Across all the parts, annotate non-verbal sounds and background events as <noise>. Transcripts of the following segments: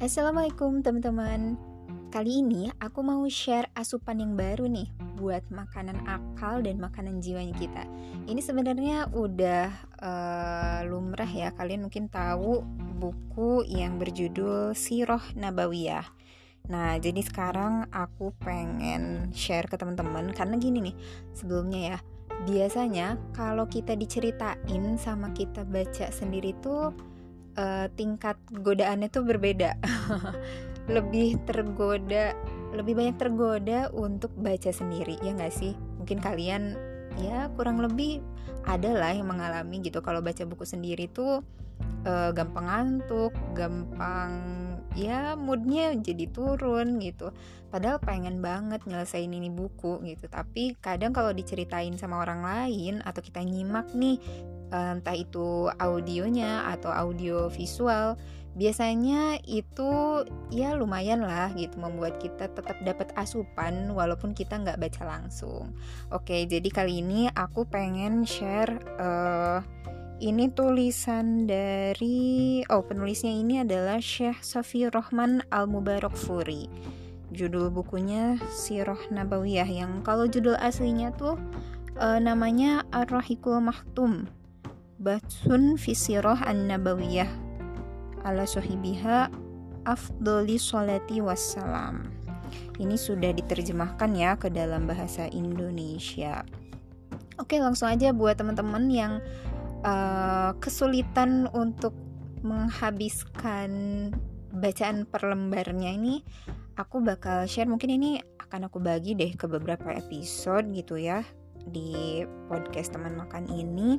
Assalamualaikum teman-teman. Kali ini aku mau share asupan yang baru nih Buat makanan akal dan makanan jiwanya kita. Ini sebenarnya udah uh, lumrah ya. Kalian mungkin tahu buku yang berjudul Siroh Nabawiyah. Nah jadi sekarang aku pengen share ke teman-teman Karena gini nih sebelumnya ya. Biasanya kalau kita diceritain sama kita baca sendiri tuh uh, tingkat godaannya tuh berbeda. <laughs> Lebih tergoda lebih banyak tergoda untuk baca sendiri ya nggak sih? Mungkin kalian ya kurang lebih ada lah yang mengalami gitu. Kalau baca buku sendiri tuh uh, gampang ngantuk gampang ya moodnya jadi turun gitu. Padahal pengen banget nyelesain ini buku gitu. Tapi kadang kalau diceritain sama orang lain atau kita nyimak nih entah itu audionya atau audio visual biasanya itu ya lumayan lah gitu membuat kita tetap dapat asupan walaupun kita nggak baca langsung. Oke jadi kali ini aku pengen share uh, ini tulisan dari oh penulisnya ini adalah Syekh Safi Rohman Al Mubarak Furi. Judul bukunya Sirah Nabawiyah yang kalau judul aslinya tuh uh, namanya Ar-Rahikul Mahtum Batsun Fisirah An-Nabawiyah. Ala sohibiha afdoli sholati wassalam. Ini sudah diterjemahkan ya ke dalam bahasa Indonesia. Oke langsung aja buat teman-teman yang uh, kesulitan untuk menghabiskan bacaan per lembarnya ini aku bakal share. Mungkin ini akan aku bagi deh ke beberapa episode gitu ya di podcast teman makan ini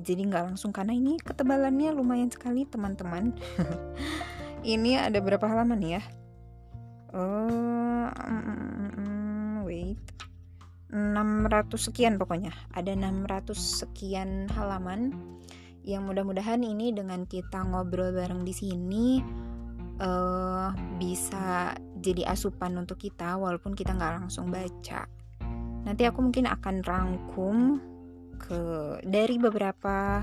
jadi nggak langsung karena ini ketebalannya lumayan sekali teman-teman. <laughs> Ini ada berapa halaman ya? Oh wait. 600 sekian pokoknya. Ada 600 sekian halaman. Yang mudah-mudahan ini dengan kita ngobrol bareng di sini uh, bisa jadi asupan untuk kita walaupun kita nggak langsung baca. Nanti aku mungkin akan rangkum ke dari beberapa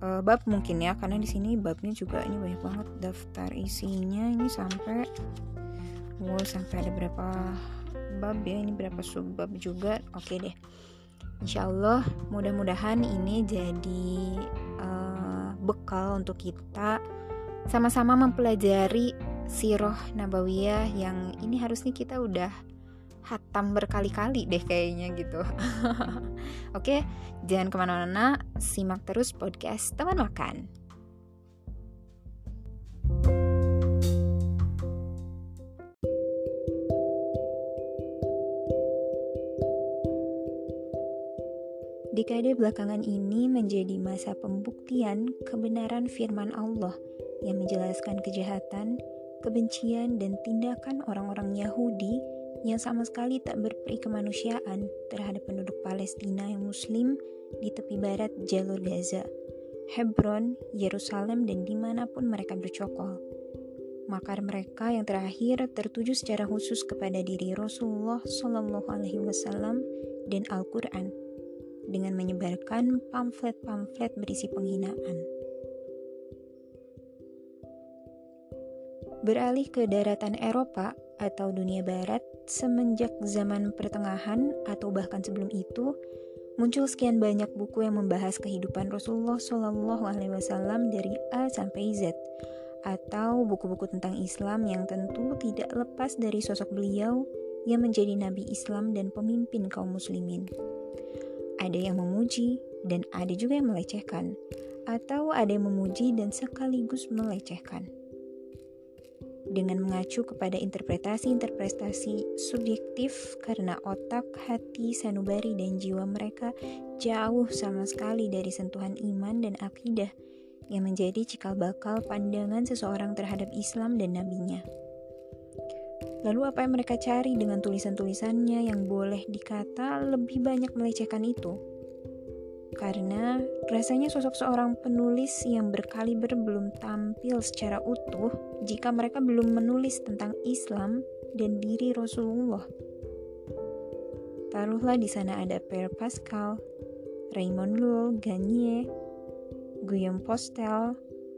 uh, bab mungkin ya karena di sini babnya juga ini banyak banget daftar isinya ini sampai wow sampai ada berapa bab ya ini berapa subbab juga oke deh. Insyaallah mudah-mudahan ini jadi uh, bekal untuk kita sama-sama mempelajari siroh nabawiyah yang ini harusnya kita udah hatam berkali-kali deh kayaknya gitu. <laughs> Oke, jangan ke mana-mana Simak terus podcast teman makan. Dekade belakangan ini menjadi masa pembuktian kebenaran firman Allah yang menjelaskan kejahatan, kebencian, dan tindakan orang-orang Yahudi yang sama sekali tak berperi kemanusiaan terhadap penduduk Palestina yang muslim di tepi barat jalur Gaza, Hebron, Yerusalem, dan di mana pun mereka bercokol. Makar mereka yang terakhir tertuju secara khusus kepada diri Rasulullah Shallallahu Alaihi Wasallam dan Al-Quran dengan menyebarkan pamflet-pamflet berisi penghinaan. Beralih ke daratan Eropa atau dunia barat, semenjak zaman pertengahan atau bahkan sebelum itu, muncul sekian banyak buku yang membahas kehidupan Rasulullah Shallallahu Alaihi Wasallam dari A sampai Z, atau buku-buku tentang Islam yang tentu tidak lepas dari sosok beliau yang menjadi nabi Islam dan pemimpin kaum muslimin. Ada yang memuji dan ada juga yang melecehkan, atau ada yang memuji dan sekaligus melecehkan dengan mengacu kepada interpretasi-interpretasi subjektif karena otak, hati, sanubari, dan jiwa mereka jauh sama sekali dari sentuhan iman dan akidah yang menjadi cikal bakal pandangan seseorang terhadap Islam dan nabinya. Lalu apa yang mereka cari dengan tulisan-tulisannya yang boleh dikata lebih banyak melecehkan itu? Karena rasanya sosok seorang penulis yang berkaliber belum tampil secara utuh jika mereka belum menulis tentang Islam dan diri Rasulullah. Taruhlah di sana ada Pierre Pascal, Raymond Lull, Gagne, Guillaume Postel,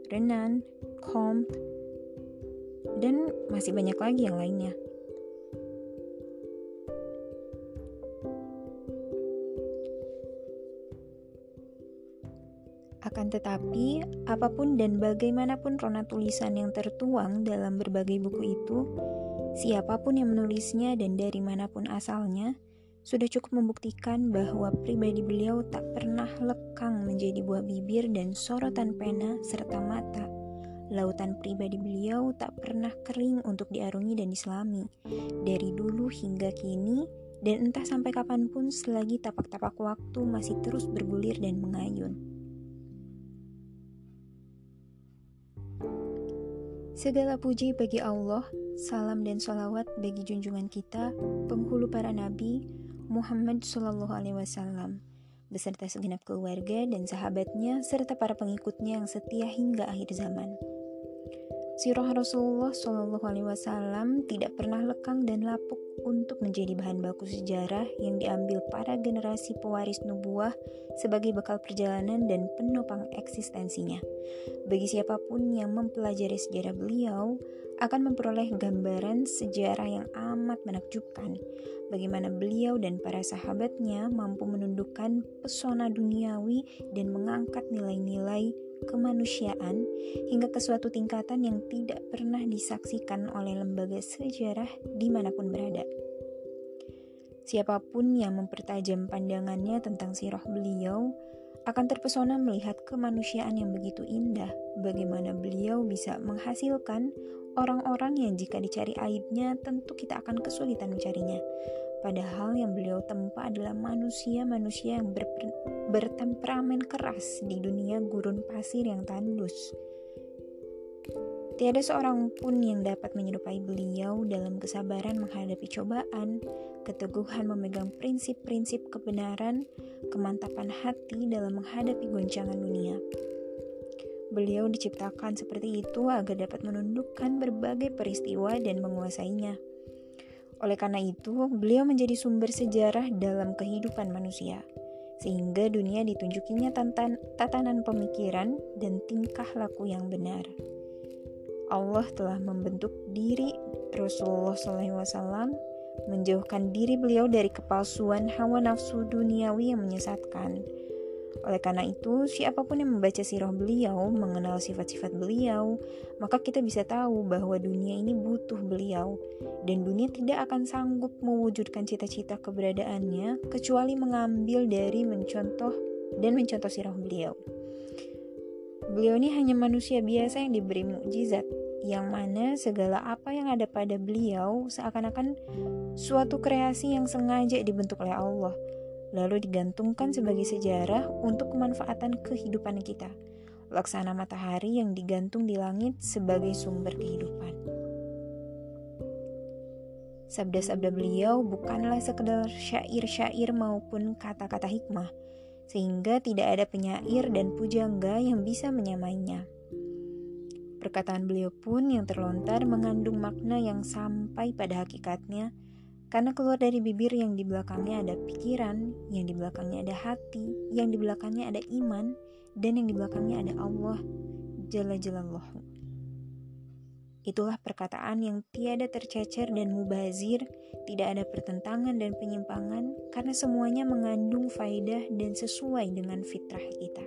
Renan, Comte, dan masih banyak lagi yang lainnya. Akan tetapi, apa pun dan bagaimanapun rona tulisan yang tertuang dalam berbagai buku itu, siapa pun yang menulisnya dan dari mana pun asalnya, sudah cukup membuktikan bahwa pribadi beliau tak pernah lekang menjadi buah bibir dan sorotan pena serta mata. Lautan pribadi beliau tak pernah kering untuk diarungi dan diselami. Dari dulu hingga kini, dan entah sampai kapan pun selagi tapak-tapak waktu masih terus bergulir dan mengayun. Segala puji bagi Allah, salam dan salawat bagi junjungan kita, penghulu para nabi, Muhammad Shallallahu Alaihi Wasallam beserta segenap keluarga dan sahabatnya serta para pengikutnya yang setia hingga akhir zaman. Sirah Rasulullah Shallallahu Alaihi Wasallam tidak pernah lekang dan lapuk untuk menjadi bahan baku sejarah yang diambil para generasi pewaris nubuah sebagai bekal perjalanan dan penopang eksistensinya. Bagi siapa pun yang mempelajari sejarah beliau, akan memperoleh gambaran sejarah yang amat menakjubkan. Bagaimana beliau dan para sahabatnya mampu menundukkan pesona duniawi dan mengangkat nilai-nilai kemanusiaan hingga ke suatu tingkatan yang tidak pernah disaksikan oleh lembaga sejarah di mana pun berada. Siapa pun yang mempertajam pandangannya tentang sirah beliau akan terpesona melihat kemanusiaan yang begitu indah, bagaimana beliau bisa menghasilkan orang-orang yang jika dicari aibnya tentu kita akan kesulitan mencarinya. Padahal yang beliau tempa adalah manusia-manusia yang ber bertemperamen keras di dunia gurun pasir yang tandus. Tiada seorang pun yang dapat menyerupai beliau dalam kesabaran menghadapi cobaan, keteguhan memegang prinsip-prinsip kebenaran, kemantapan hati dalam menghadapi goncangan dunia. Beliau diciptakan seperti itu agar dapat menundukkan berbagai peristiwa dan menguasainya. Oleh karena itu, beliau menjadi sumber sejarah dalam kehidupan manusia, sehingga dunia ditunjukinya tatanan pemikiran dan tingkah laku yang benar. Allah telah membentuk diri Rasulullah SAW, menjauhkan diri beliau dari kepalsuan hawa nafsu duniawi yang menyesatkan oleh karena itu, siapa pun yang membaca sirah beliau, mengenal sifat-sifat beliau, maka kita bisa tahu bahwa dunia ini butuh beliau, dan dunia tidak akan sanggup mewujudkan cita-cita keberadaannya kecuali mengambil dari mencontoh dan mencontoh sirah beliau. Beliau ini hanya manusia biasa yang diberi mukjizat, yang mana segala apa yang ada pada beliau seakan-akan suatu kreasi yang sengaja dibentuk oleh Allah lalu digantungkan sebagai sejarah untuk kemanfaatan kehidupan kita. Laksana matahari yang digantung di langit sebagai sumber kehidupan. Sabda-sabda beliau bukanlah sekedar syair-syair maupun kata-kata hikmah, sehingga tidak ada penyair dan pujangga yang bisa menyamainya. Perkataan beliau pun yang terlontar mengandung makna yang sampai pada hakikatnya karena keluar dari bibir yang di belakangnya ada pikiran, yang di belakangnya ada hati, yang di belakangnya ada iman, dan yang di belakangnya ada Allah Jalla Jalallahu. Itulah perkataan yang tiada tercecer dan mubazir, tidak ada pertentangan dan penyimpangan, karena semuanya mengandung faidah dan sesuai dengan fitrah kita.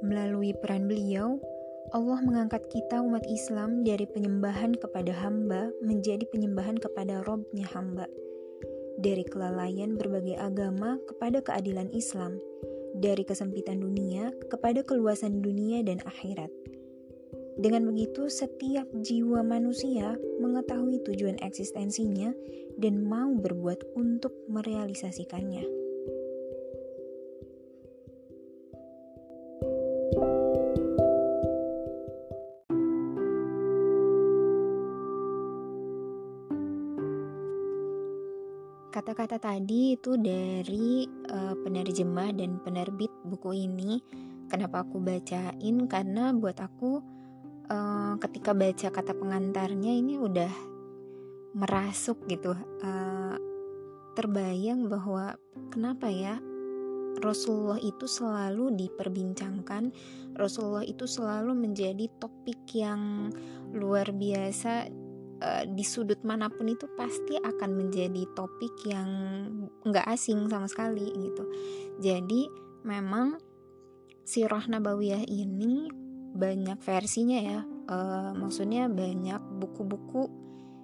Melalui peran beliau, Allah mengangkat kita umat Islam dari penyembahan kepada hamba menjadi penyembahan kepada Robnya hamba. Dari kelalaian berbagai agama kepada keadilan Islam. Dari kesempitan dunia kepada keluasan dunia dan akhirat. Dengan begitu, setiap jiwa manusia mengetahui tujuan eksistensinya dan mau berbuat untuk merealisasikannya. Tadi itu dari uh, penerjemah dan penerbit buku ini. Kenapa aku bacain? Karena buat aku uh, ketika baca kata pengantarnya ini udah merasuk gitu. Uh, terbayang bahwa kenapa ya Rasulullah itu selalu diperbincangkan, Rasulullah itu selalu menjadi topik yang luar biasa uh, di sudut mana pun itu pasti akan menjadi topik yang nggak asing sama sekali gitu. Jadi memang sirah nabawiyah ini banyak versinya ya. Uh, maksudnya banyak buku-buku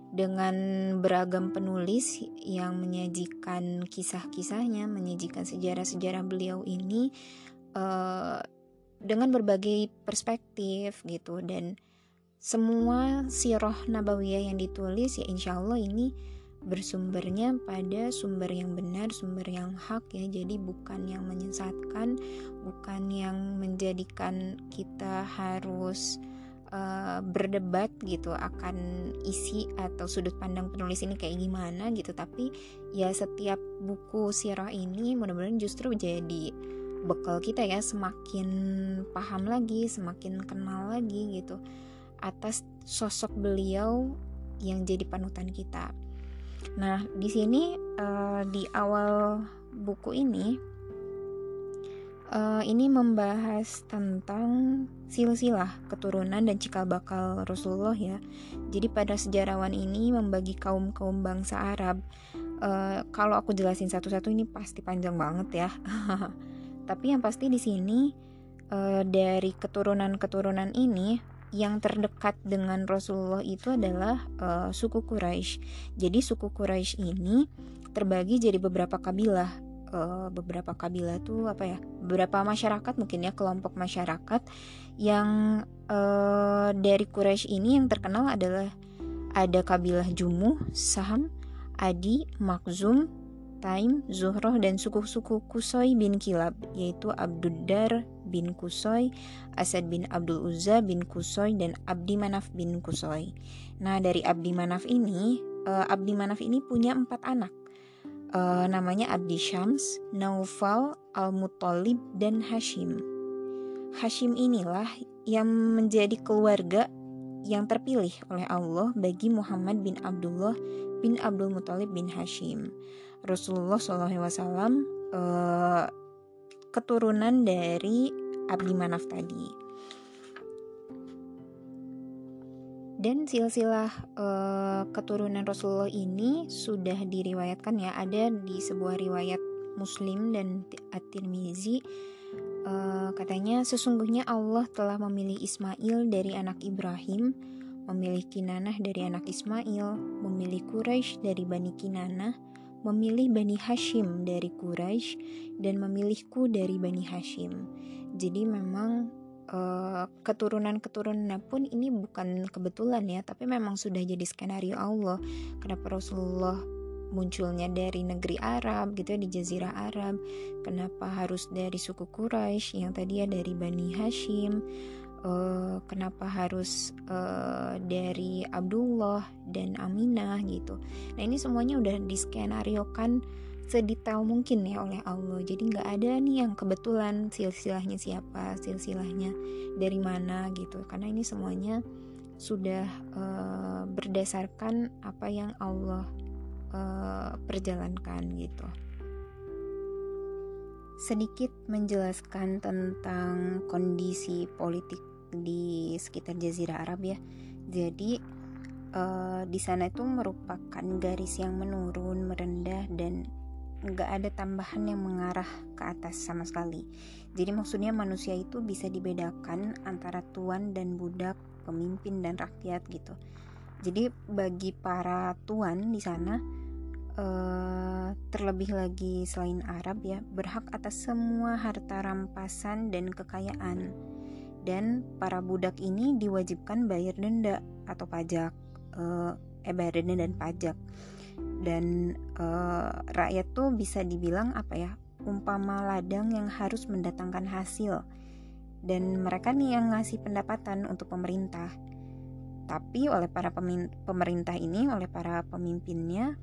dengan beragam penulis yang menyajikan kisah-kisahnya, menyajikan sejarah-sejarah beliau ini uh, dengan berbagai perspektif gitu dan semua sirah nabawiyah yang ditulis ya insya Allah ini bersumbernya pada sumber yang benar, sumber yang hak ya. Jadi bukan yang menyesatkan, bukan yang menjadikan kita harus uh, berdebat gitu akan isi atau sudut pandang penulis ini kayak gimana gitu. Tapi ya setiap buku sirah ini mudah-mudahan justru jadi bekal kita ya. Semakin paham lagi semakin kenal lagi gitu atas sosok beliau yang jadi panutan kita nah di sini uh, di awal buku ini uh, ini membahas tentang silsilah keturunan dan cikal bakal Rasulullah ya. Jadi pada sejarawan ini membagi kaum kaum bangsa Arab. Uh, kalau aku jelasin satu-satu ini pasti panjang banget ya. <laughs> Tapi yang pasti di sini uh, dari keturunan-keturunan ini yang terdekat dengan Rasulullah itu adalah uh, suku Quraisy. Jadi suku Quraisy ini terbagi jadi beberapa kabilah uh, beberapa kabilah tuh apa ya beberapa masyarakat mungkin ya kelompok masyarakat yang uh, dari Quraisy ini yang terkenal adalah ada kabilah Jumuh, Saham, Adi, Makzum, Taim, Zuhroh dan suku-suku Kusoy bin Kilab yaitu Abduddar bin Kusoy, Asad bin Abdul Uzza bin Kusoy dan Abdi Manaf bin Kusoy. Nah dari Abdi Manaf ini, uh, Abdi Manaf ini punya empat anak uh, namanya Abdi Syams, Naufal, Al-Muttalib, dan Hashim. Hashim inilah yang menjadi keluarga yang terpilih oleh Allah bagi Muhammad bin Abdullah bin Abdul Muttalib bin Hashim. Rasulullah SAW uh, keturunan dari Abdi Manaf tadi. dan silsilah uh, keturunan Rasulullah ini sudah diriwayatkan ya ada di sebuah riwayat Muslim dan At-Tirmizi uh, katanya sesungguhnya Allah telah memilih Ismail dari anak Ibrahim memilih Kinanah dari anak Ismail memilih Quraisy dari Bani Kinanah memilih Bani Hashim dari Quraisy dan memilihku dari Bani Hashim jadi memang Eh, keturunan-keturunan pun ini bukan kebetulan ya, tapi memang sudah jadi skenario Allah. Kenapa Rasulullah munculnya dari negeri Arab gitu ya di Jazirah Arab? Kenapa harus dari suku Quraisy yang tadi ya dari Bani Hashim? Uh, kenapa harus uh, dari Abdullah dan Aminah gitu. Nah ini semuanya udah diskenariokan sedetail mungkin ya oleh Allah jadi nggak ada nih yang kebetulan silsilahnya siapa silsilahnya dari mana gitu karena ini semuanya sudah uh, berdasarkan apa yang Allah uh, perjalankan gitu sedikit menjelaskan tentang kondisi politik di sekitar Jazirah Arab ya jadi uh, di sana itu merupakan garis yang menurun merendah dan nggak ada tambahan yang mengarah ke atas sama sekali. Jadi maksudnya manusia itu bisa dibedakan antara tuan dan budak, pemimpin dan rakyat gitu. Jadi bagi para tuan di sana uh, terlebih lagi selain Arab ya berhak atas semua harta rampasan dan kekayaan. Dan para budak ini diwajibkan bayar denda atau pajak, uh, eh bayar denda dan pajak. Dan uh, rakyat tuh bisa dibilang apa ya umpama ladang yang harus mendatangkan hasil. Dan mereka nih yang ngasih pendapatan untuk pemerintah tapi oleh para pemerintah ini oleh para pemimpinnya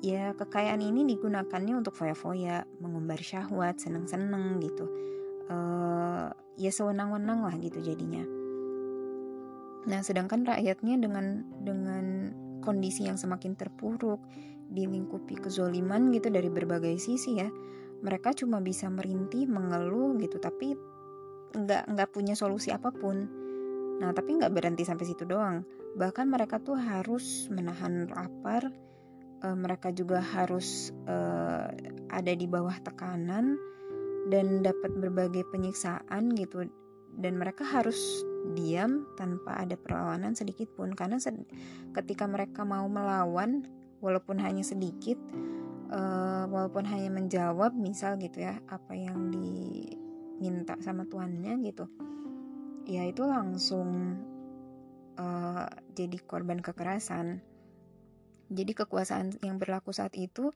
ya kekayaan ini digunakannya untuk foya-foya mengumbar syahwat seneng-seneng gitu uh, ya sewenang-wenang lah gitu jadinya nah sedangkan rakyatnya dengan dengan kondisi yang semakin terpuruk, dilingkupi kezoliman gitu dari berbagai sisi ya. mereka cuma bisa merintih mengeluh gitu tapi nggak nggak punya solusi apa pun nah tapi nggak berhenti sampai situ doang. Bahkan mereka tuh harus menahan lapar uh, mereka juga harus uh, ada di bawah tekanan dan dapat berbagai penyiksaan gitu. Dan mereka harus diam tanpa ada perlawanan sedikit pun. Karena sed ketika mereka mau melawan walaupun hanya sedikit uh, walaupun hanya menjawab misal gitu ya apa yang diminta sama tuannya gitu ya itu langsung uh, jadi korban kekerasan jadi kekuasaan yang berlaku saat itu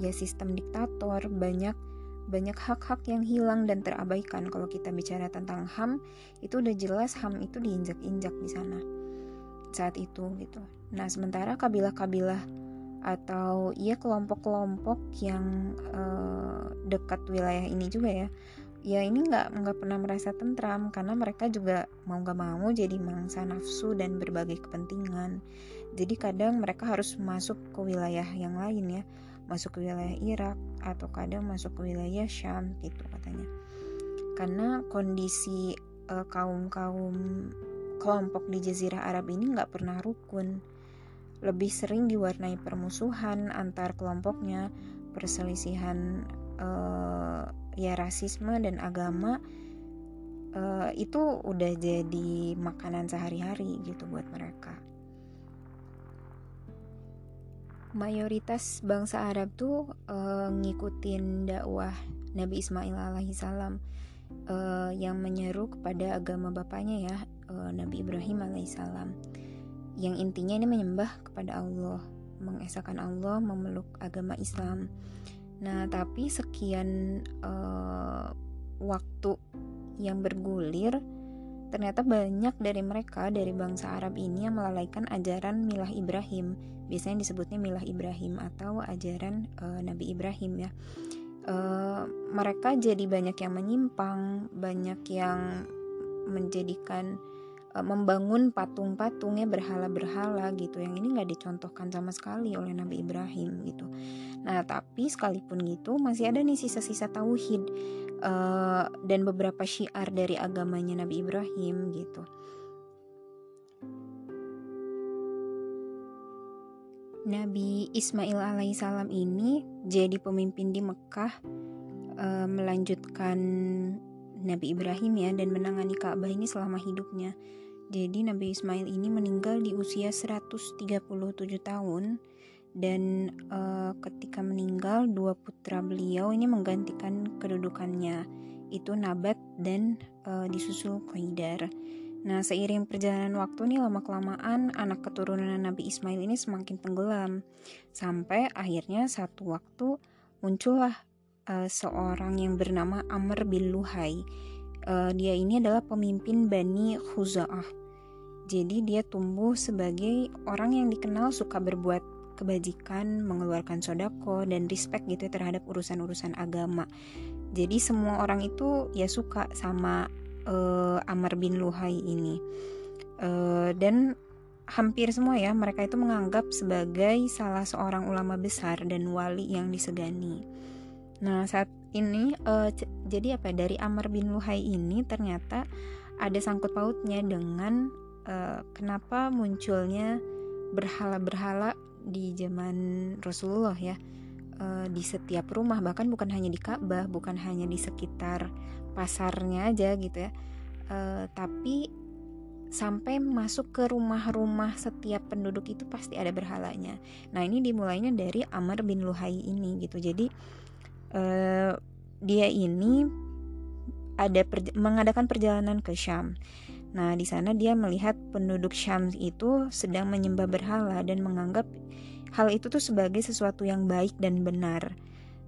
ya sistem diktator, banyak banyak hak-hak yang hilang dan terabaikan. Kalau kita bicara tentang HAM, itu udah jelas HAM itu diinjak-injak di sana saat itu gitu. Nah, sementara kabilah-kabilah atau ya kelompok-kelompok yang uh, dekat wilayah ini juga ya ya ini nggak nggak pernah merasa tentram karena mereka juga mau nggak mau jadi mangsa nafsu dan berbagai kepentingan. Jadi kadang mereka harus masuk ke wilayah yang lain ya. Masuk ke wilayah Irak atau kadang masuk ke wilayah Syam gitu katanya. Karena kondisi uh, kaum kaum kelompok di Jazirah Arab ini nggak pernah rukun. Lebih sering diwarnai permusuhan antar kelompoknya perselisihan uh, ya rasisme dan agama uh, itu udah jadi makanan sehari-hari gitu buat mereka. Mayoritas bangsa Arab tuh uh, ngikutin dakwah Nabi Ismail alaihissalam uh, yang menyeru kepada agama bapaknya ya uh, Nabi Ibrahim alaihissalam yang intinya ini menyembah kepada Allah mengesahkan Allah memeluk agama Islam Nah, tapi sekian uh, waktu yang bergulir, ternyata banyak dari mereka dari bangsa Arab ini yang melalaikan ajaran Milah Ibrahim. Biasanya disebutnya Milah Ibrahim atau ajaran uh, Nabi Ibrahim ya. Uh, mereka jadi banyak yang menyimpang, banyak yang menjadikan membangun patung-patungnya berhala-berhala gitu yang ini nggak dicontohkan sama sekali oleh Nabi Ibrahim gitu Nah, tapi sekalipun gitu masih ada nih sisa-sisa tauhid uh, dan beberapa syiar dari agamanya Nabi Ibrahim gitu. Nabi Ismail alaihissalam ini jadi pemimpin di Mekah uh, melanjutkan Nabi Ibrahim ya dan menangani Ka'bah ini selama hidupnya. Jadi Nabi Ismail ini meninggal di usia 137 tahun dan uh, ketika meninggal dua putra beliau ini menggantikan kedudukannya itu Nabat dan uh, disusul Qaidar. Nah, seiring perjalanan waktu nih lama-kelamaan anak keturunan Nabi Ismail ini semakin tenggelam sampai akhirnya satu waktu muncullah uh, seorang yang bernama Amr bin Luhai. Uh, dia ini adalah pemimpin Bani Khuza'ah. Jadi dia tumbuh sebagai orang yang dikenal suka berbuat kebajikan, mengeluarkan sodako, dan respect gitu ya terhadap urusan-urusan agama. Jadi semua orang itu ya suka sama uh, Amr bin Luhai ini. Uh, dan hampir semua ya mereka itu menganggap sebagai salah seorang ulama besar dan wali yang disegani. Nah saat ini uh, jadi apa dari Amr bin Luhai ini ternyata ada sangkut pautnya dengan uh, kenapa munculnya berhala-berhala di zaman Rasulullah ya uh, di setiap rumah bahkan bukan hanya di Ka'bah bukan hanya di sekitar pasarnya aja gitu ya uh, tapi sampai masuk ke rumah-rumah setiap penduduk itu pasti ada berhalanya. Nah ini dimulainya dari Amr bin Luhai ini gitu. Jadi uh, dia ini ada mengadakan perjalanan ke Syam. Nah, di sana dia melihat penduduk Syam itu sedang menyembah berhala dan menganggap hal itu tuh sebagai sesuatu yang baik dan benar.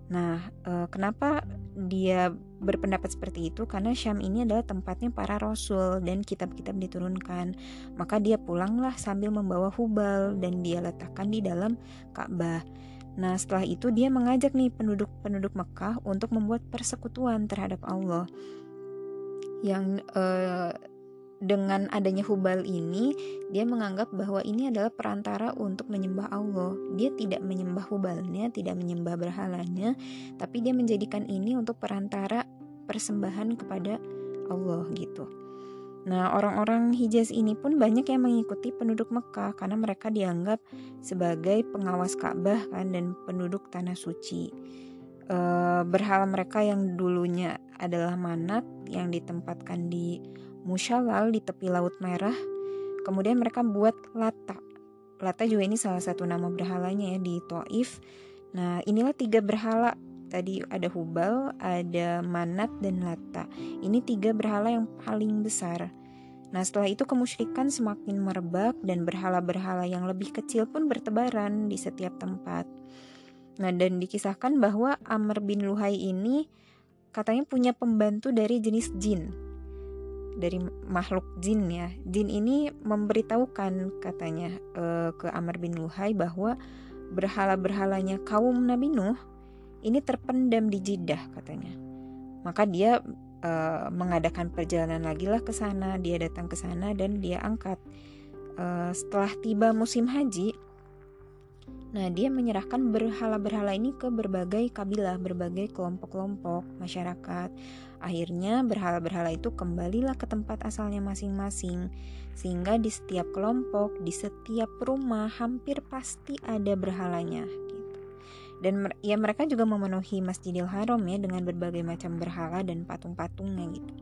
Nah, e, kenapa dia berpendapat seperti itu? Karena Syam ini adalah tempatnya para rasul dan kitab-kitab diturunkan. Maka dia pulanglah sambil membawa hubal dan dia letakkan di dalam Ka'bah. Nah, setelah itu dia mengajak nih penduduk-penduduk Mekah untuk membuat persekutuan terhadap Allah. Yang uh, dengan adanya hubal ini dia menganggap bahwa ini adalah perantara untuk menyembah Allah. Dia tidak menyembah hubalnya, tidak menyembah berhalanya, tapi dia menjadikan ini untuk perantara persembahan kepada Allah gitu. Nah, orang-orang Hijaz ini pun banyak yang mengikuti penduduk Mekah karena mereka dianggap sebagai pengawas Ka'bah kan dan penduduk tanah suci. E, berhala mereka yang dulunya adalah manat yang ditempatkan di Musyawal di tepi Laut Merah. Kemudian mereka buat Lata. Lata juga ini salah satu nama berhalanya ya di Taif. Nah, inilah tiga berhala. Tadi ada Hubal, ada Manat dan Lata. Ini tiga berhala yang paling besar. Nah, setelah itu kemusyrikan semakin merebak dan berhala-berhala yang lebih kecil pun bertebaran di setiap tempat. Nah, dan dikisahkan bahwa Amr bin Luhai ini katanya punya pembantu dari jenis jin dari makhluk jin ya. Jin ini memberitahukan katanya uh, ke Amr bin Luhai bahwa berhala-berhalanya kaum Nabi Nuh ini terpendam di Jeddah katanya. Maka dia uh, mengadakan perjalanan lagi lah ke sana, dia datang ke sana dan dia angkat. Uh, setelah tiba musim haji, Nah, dia menyerahkan berhala-berhala ini ke berbagai kabilah, berbagai kelompok-kelompok masyarakat. Akhirnya, berhala-berhala itu kembalilah ke tempat asalnya masing-masing, sehingga di setiap kelompok, di setiap rumah, hampir pasti ada berhalanya. Dan ya mereka juga memenuhi Masjidil Haram ya dengan berbagai macam berhala dan patung-patungnya gitu.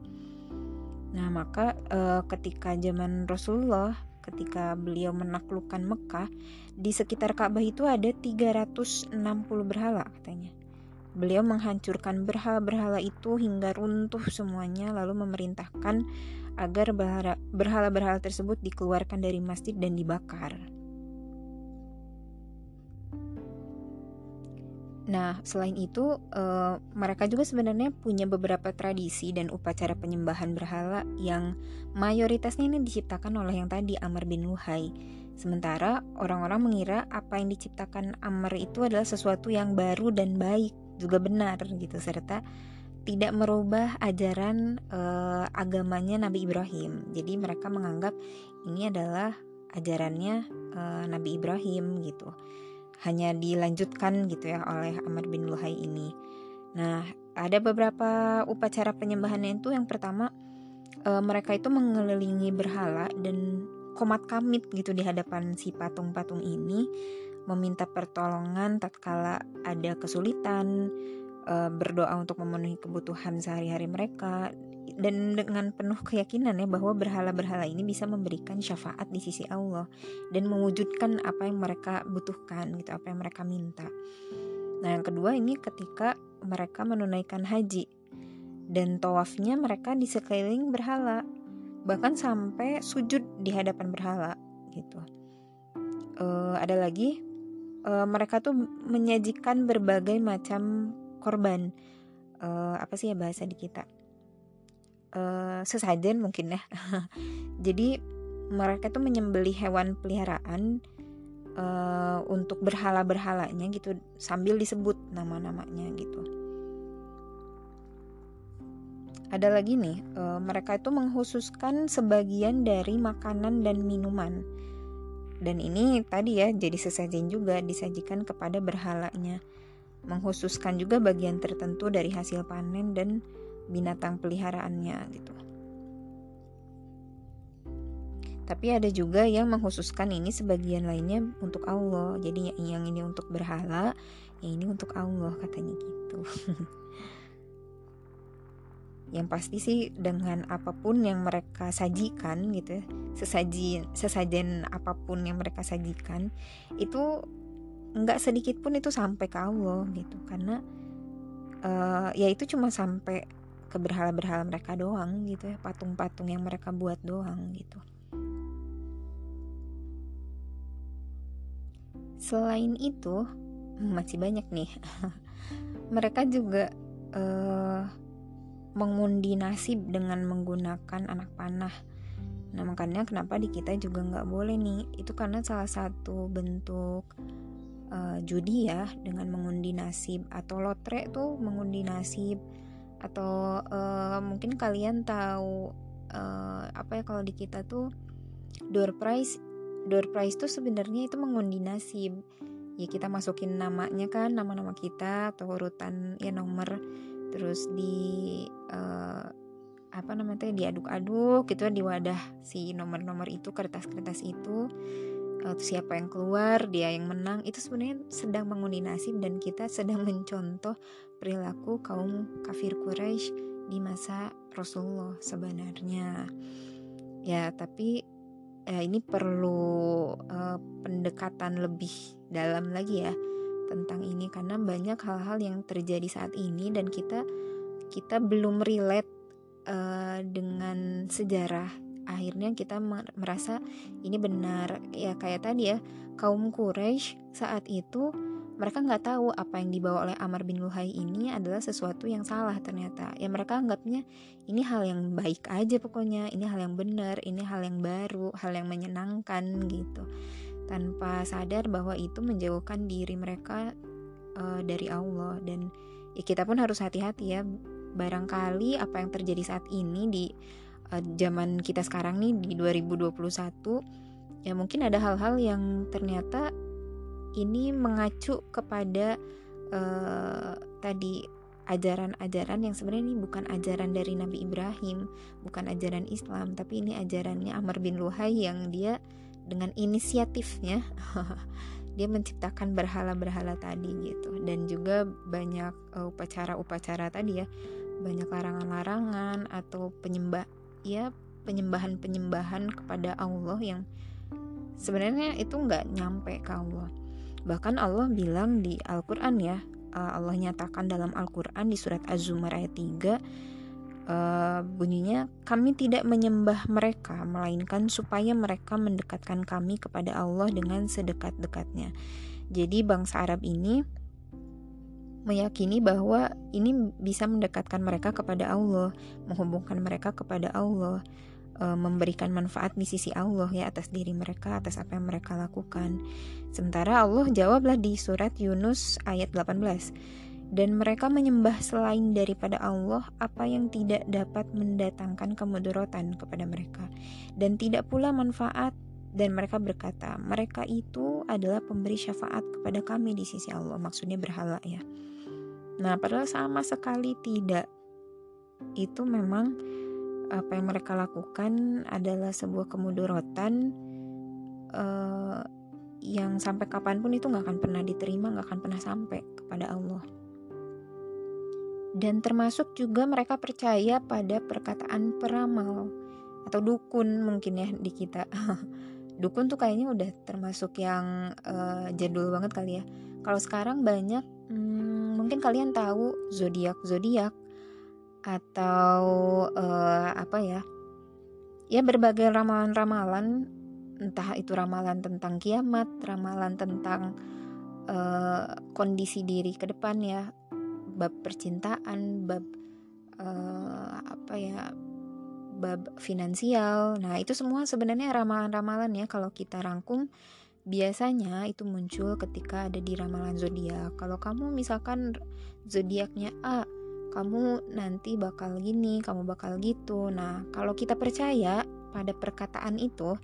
Nah, maka e, ketika zaman Rasulullah ketika beliau menaklukkan Mekah, di sekitar Ka'bah itu ada 360 berhala katanya. Beliau menghancurkan berhala-berhala itu hingga runtuh semuanya lalu memerintahkan agar berhala-berhala tersebut dikeluarkan dari masjid dan dibakar. Nah, selain itu, uh, mereka juga sebenarnya punya beberapa tradisi dan upacara penyembahan berhala yang mayoritasnya ini diciptakan oleh yang tadi Amr bin Luhai. Sementara orang-orang mengira apa yang diciptakan Amr itu adalah sesuatu yang baru dan baik, juga benar gitu, serta tidak merubah ajaran uh, agamanya Nabi Ibrahim. Jadi mereka menganggap ini adalah ajarannya uh, Nabi Ibrahim gitu hanya dilanjutkan gitu ya oleh Amr bin Luhai ini. Nah, ada beberapa upacara penyembahannya itu yang pertama e, mereka itu mengelilingi berhala dan komat kamit gitu di hadapan si patung-patung ini meminta pertolongan tatkala ada kesulitan, e, berdoa untuk memenuhi kebutuhan sehari-hari mereka dan dengan penuh keyakinan ya bahwa berhala-berhala ini bisa memberikan syafaat di sisi Allah dan mewujudkan apa yang mereka butuhkan gitu apa yang mereka minta. Nah yang kedua ini ketika mereka menunaikan haji dan tawafnya mereka di sekeliling berhala bahkan sampai sujud di hadapan berhala gitu. Uh, ada lagi uh, mereka tuh menyajikan berbagai macam korban uh, apa sih ya bahasa di kita uh, sesajen mungkin ya. <laughs> Jadi mereka tuh menyembeli hewan peliharaan uh, untuk berhala-berhalanya gitu sambil disebut nama-namanya gitu. Ada lagi nih uh, mereka itu menghususkan sebagian dari makanan dan minuman. Dan ini tadi ya jadi sesajen juga disajikan kepada berhalanya. Menghususkan juga bagian tertentu dari hasil panen dan binatang peliharaannya gitu. Tapi ada juga yang mengkhususkan ini sebagian lainnya untuk Allah. Jadi yang ini untuk berhala, yang ini untuk Allah katanya gitu. <laughs> yang pasti sih dengan apa pun yang mereka sajikan gitu ya, sesaji sesajen apa pun yang mereka sajikan itu nggak sedikit pun itu sampai ke Allah gitu karena uh, ya itu cuma sampai ke berhala-berhala mereka doang gitu ya patung-patung yang mereka buat doang gitu. Selain itu masih banyak nih. <laughs> Mereka juga uh, mengundi nasib dengan menggunakan anak panah. Nah makanya kenapa di kita juga nggak boleh nih? Itu karena salah satu bentuk uh, judi ya dengan mengundi nasib. Atau lotre tuh mengundi nasib atau uh, mungkin kalian tahu uh, apa ya kalau di kita tuh door prize door prize tuh sebenarnya itu mengundi nasib. Ya kita masukin namanya kan nama-nama kita atau urutan ya nomor. Terus di uh, apa namanya diaduk-aduk gitu di wadah si nomor-nomor itu kertas-kertas itu siapa yang keluar dia yang menang itu sebenarnya sedang mengundi nasib dan kita <laughs> sedang mencontoh perilaku kaum kafir Quraisy di masa Rasulullah sebenarnya. Ya tapi ya ini perlu uh, pendekatan lebih dalam lagi ya tentang ini karena banyak hal-hal yang terjadi saat ini dan kita kita belum relate uh, dengan sejarah akhirnya kita merasa ini benar. Ya kayak tadi ya kaum Quraisy saat itu mereka nggak tahu apa yang dibawa oleh Amr bin Luhai ini adalah sesuatu yang salah ternyata. Ya mereka anggapnya ini hal yang baik aja pokoknya ini hal yang benar ini hal yang baru hal yang menyenangkan gitu. Tanpa sadar bahwa itu menjauhkan diri mereka uh, dari Allah. Dan ya kita pun harus hati-hati ya barangkali apa yang terjadi saat ini di zaman kita sekarang nih di 2021 ya mungkin ada hal-hal yang ternyata ini mengacu kepada uh, tadi ajaran-ajaran yang sebenarnya ini bukan ajaran dari Nabi Ibrahim, bukan ajaran Islam, tapi ini ajarannya Amr bin Luhai yang dia dengan inisiatifnya <laughs> dia menciptakan berhala-berhala tadi gitu. Dan juga banyak uh, upacara-upacara tadi ya banyak larangan-larangan atau penyembah ya penyembahan-penyembahan kepada Allah yang sebenarnya itu nggak nyampe ke Allah bahkan Allah bilang di Al-Quran ya eh, Allah nyatakan dalam Al-Quran di surat Az-Zumar ayat 3 Uh, bunyinya kami tidak menyembah mereka melainkan supaya mereka mendekatkan kami kepada Allah dengan sedekat-dekatnya. Jadi bangsa Arab ini meyakini bahwa ini bisa mendekatkan mereka kepada Allah, menghubungkan mereka kepada Allah, e, memberikan manfaat di sisi Allah ya atas diri mereka, atas apa yang mereka lakukan. Sementara Allah jawablah di surat Yunus ayat 18. Dan mereka menyembah selain daripada Allah apa yang tidak dapat mendatangkan kemudorotan kepada mereka dan tidak pula manfaat dan mereka berkata mereka itu adalah pemberi syafaat kepada kami di sisi Allah maksudnya berhala ya Nah, padahal sama sekali tidak. Itu memang apa yang mereka lakukan adalah sebuah kemudorotan uh, yang sampai kapan pun itu nggak akan pernah diterima, nggak akan pernah sampai kepada Allah. Dan termasuk juga mereka percaya pada perkataan peramal atau dukun mungkin ya di kita. <laughs> dukun tuh kayaknya udah termasuk yang uh, jadul banget kali ya. Kalau sekarang banyak hmm, mungkin kalian tahu zodiak zodiak atau uh, apa ya ya berbagai ramalan-ramalan entah itu ramalan tentang kiamat ramalan tentang uh, kondisi diri ke depan ya bab percintaan bab uh, apa ya bab finansial. Nah itu semua sebenarnya ramalan-ramalan ya kalau kita rangkum biasanya itu muncul ketika ada di ramalan zodiak. Kalau kamu misalkan zodiaknya A, kamu nanti bakal gini, kamu bakal gitu. Nah, kalau kita percaya pada perkataan itu,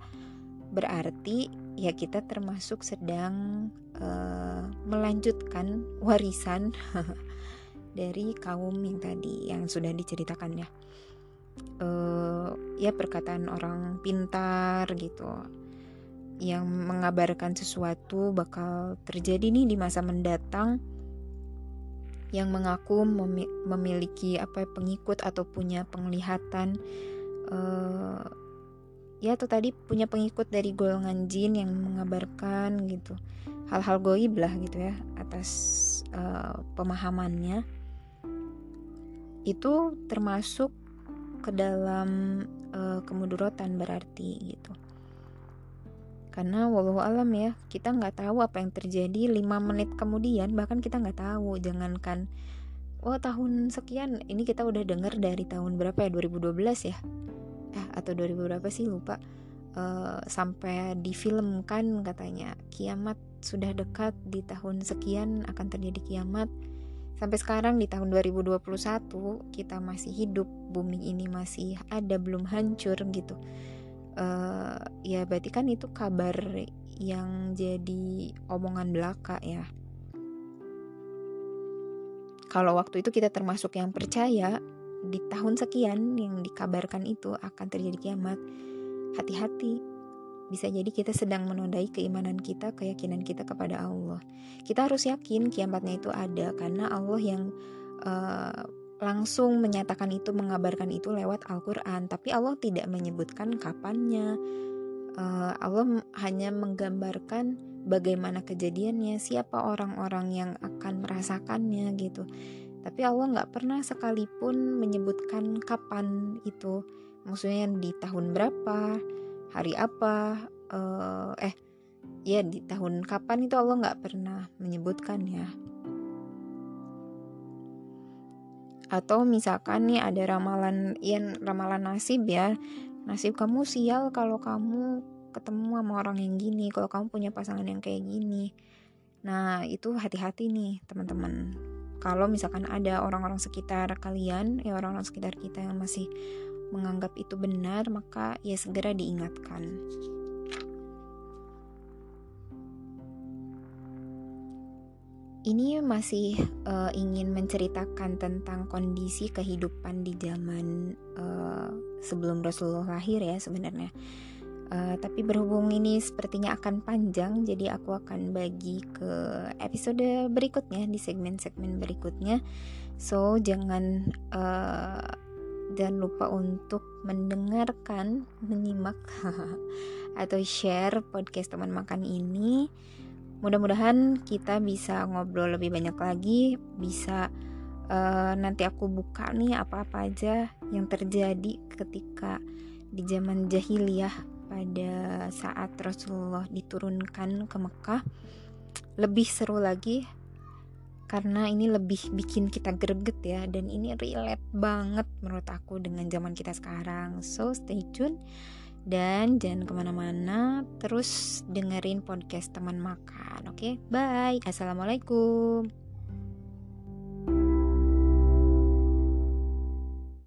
berarti ya kita termasuk sedang uh, melanjutkan warisan <laughs> dari kaum yang tadi yang sudah diceritakannya. Uh, ya perkataan orang pintar gitu yang mengabarkan sesuatu bakal terjadi nih di masa mendatang yang mengaku memiliki apa ya, pengikut atau punya penglihatan uh, ya atau tadi punya pengikut dari golongan jin yang mengabarkan gitu. Hal-hal goib lah gitu ya atas uh, pemahamannya. Itu termasuk ke dalam uh, kemudurotan berarti gitu karena walau alam ya kita nggak tahu apa yang terjadi 5 menit kemudian bahkan kita nggak tahu. Jangankan oh tahun sekian ini kita udah dengar dari tahun berapa ya? 2012 ya? Eh, atau 2000 berapa sih? Lupa. Uh, sampai difilmkan katanya kiamat sudah dekat di tahun sekian akan terjadi kiamat. Sampai sekarang di tahun 2021 kita masih hidup. Bumi ini masih ada belum hancur gitu uh, ya berarti kan itu kabar yang jadi omongan belaka ya kalau waktu itu kita termasuk yang percaya di tahun sekian yang dikabarkan itu akan terjadi kiamat hati-hati bisa jadi kita sedang menodai keimanan kita, keyakinan kita kepada Allah. Kita harus yakin kiamatnya itu ada karena Allah yang uh, langsung menyatakan itu, mengabarkan itu lewat Al-Quran. Tapi Allah tidak menyebutkan kapannya. Uh, Allah hanya menggambarkan bagaimana kejadiannya, siapa orang-orang yang akan merasakannya gitu. Tapi Allah nggak pernah sekalipun menyebutkan kapan itu, maksudnya di tahun berapa, hari apa uh, eh ya di tahun kapan itu Allah nggak pernah menyebutkan ya atau misalkan nih ada ramalan yang ramalan nasib ya. Nasib kamu sial kalau kamu ketemu sama orang yang gini kalau kamu punya pasangan yang kayak gini. Nah itu hati-hati nih teman-teman. Kalau misalkan ada orang-orang sekitar kalian ya orang-orang sekitar kita yang masih menganggap itu benar, maka ya segera diingatkan. Ini masih uh, ingin menceritakan tentang kondisi kehidupan di zaman uh, sebelum Rasulullah lahir ya sebenarnya. Uh, tapi berhubung ini sepertinya akan panjang, jadi aku akan bagi ke episode berikutnya di segmen-segmen berikutnya. So jangan uh, dan lupa untuk mendengarkan, menyimak <laughs> atau share podcast teman makan ini. Mudah-mudahan kita bisa ngobrol lebih banyak lagi, bisa uh, nanti aku buka nih apa-apa aja yang terjadi ketika di zaman jahiliyah pada saat Rasulullah diturunkan ke Mekah. Lebih seru lagi karena ini lebih bikin kita greget ya dan ini relate banget menurut aku dengan zaman kita sekarang so stay tune dan jangan ke mana-mana terus dengerin podcast teman makan oke okay? bye assalamualaikum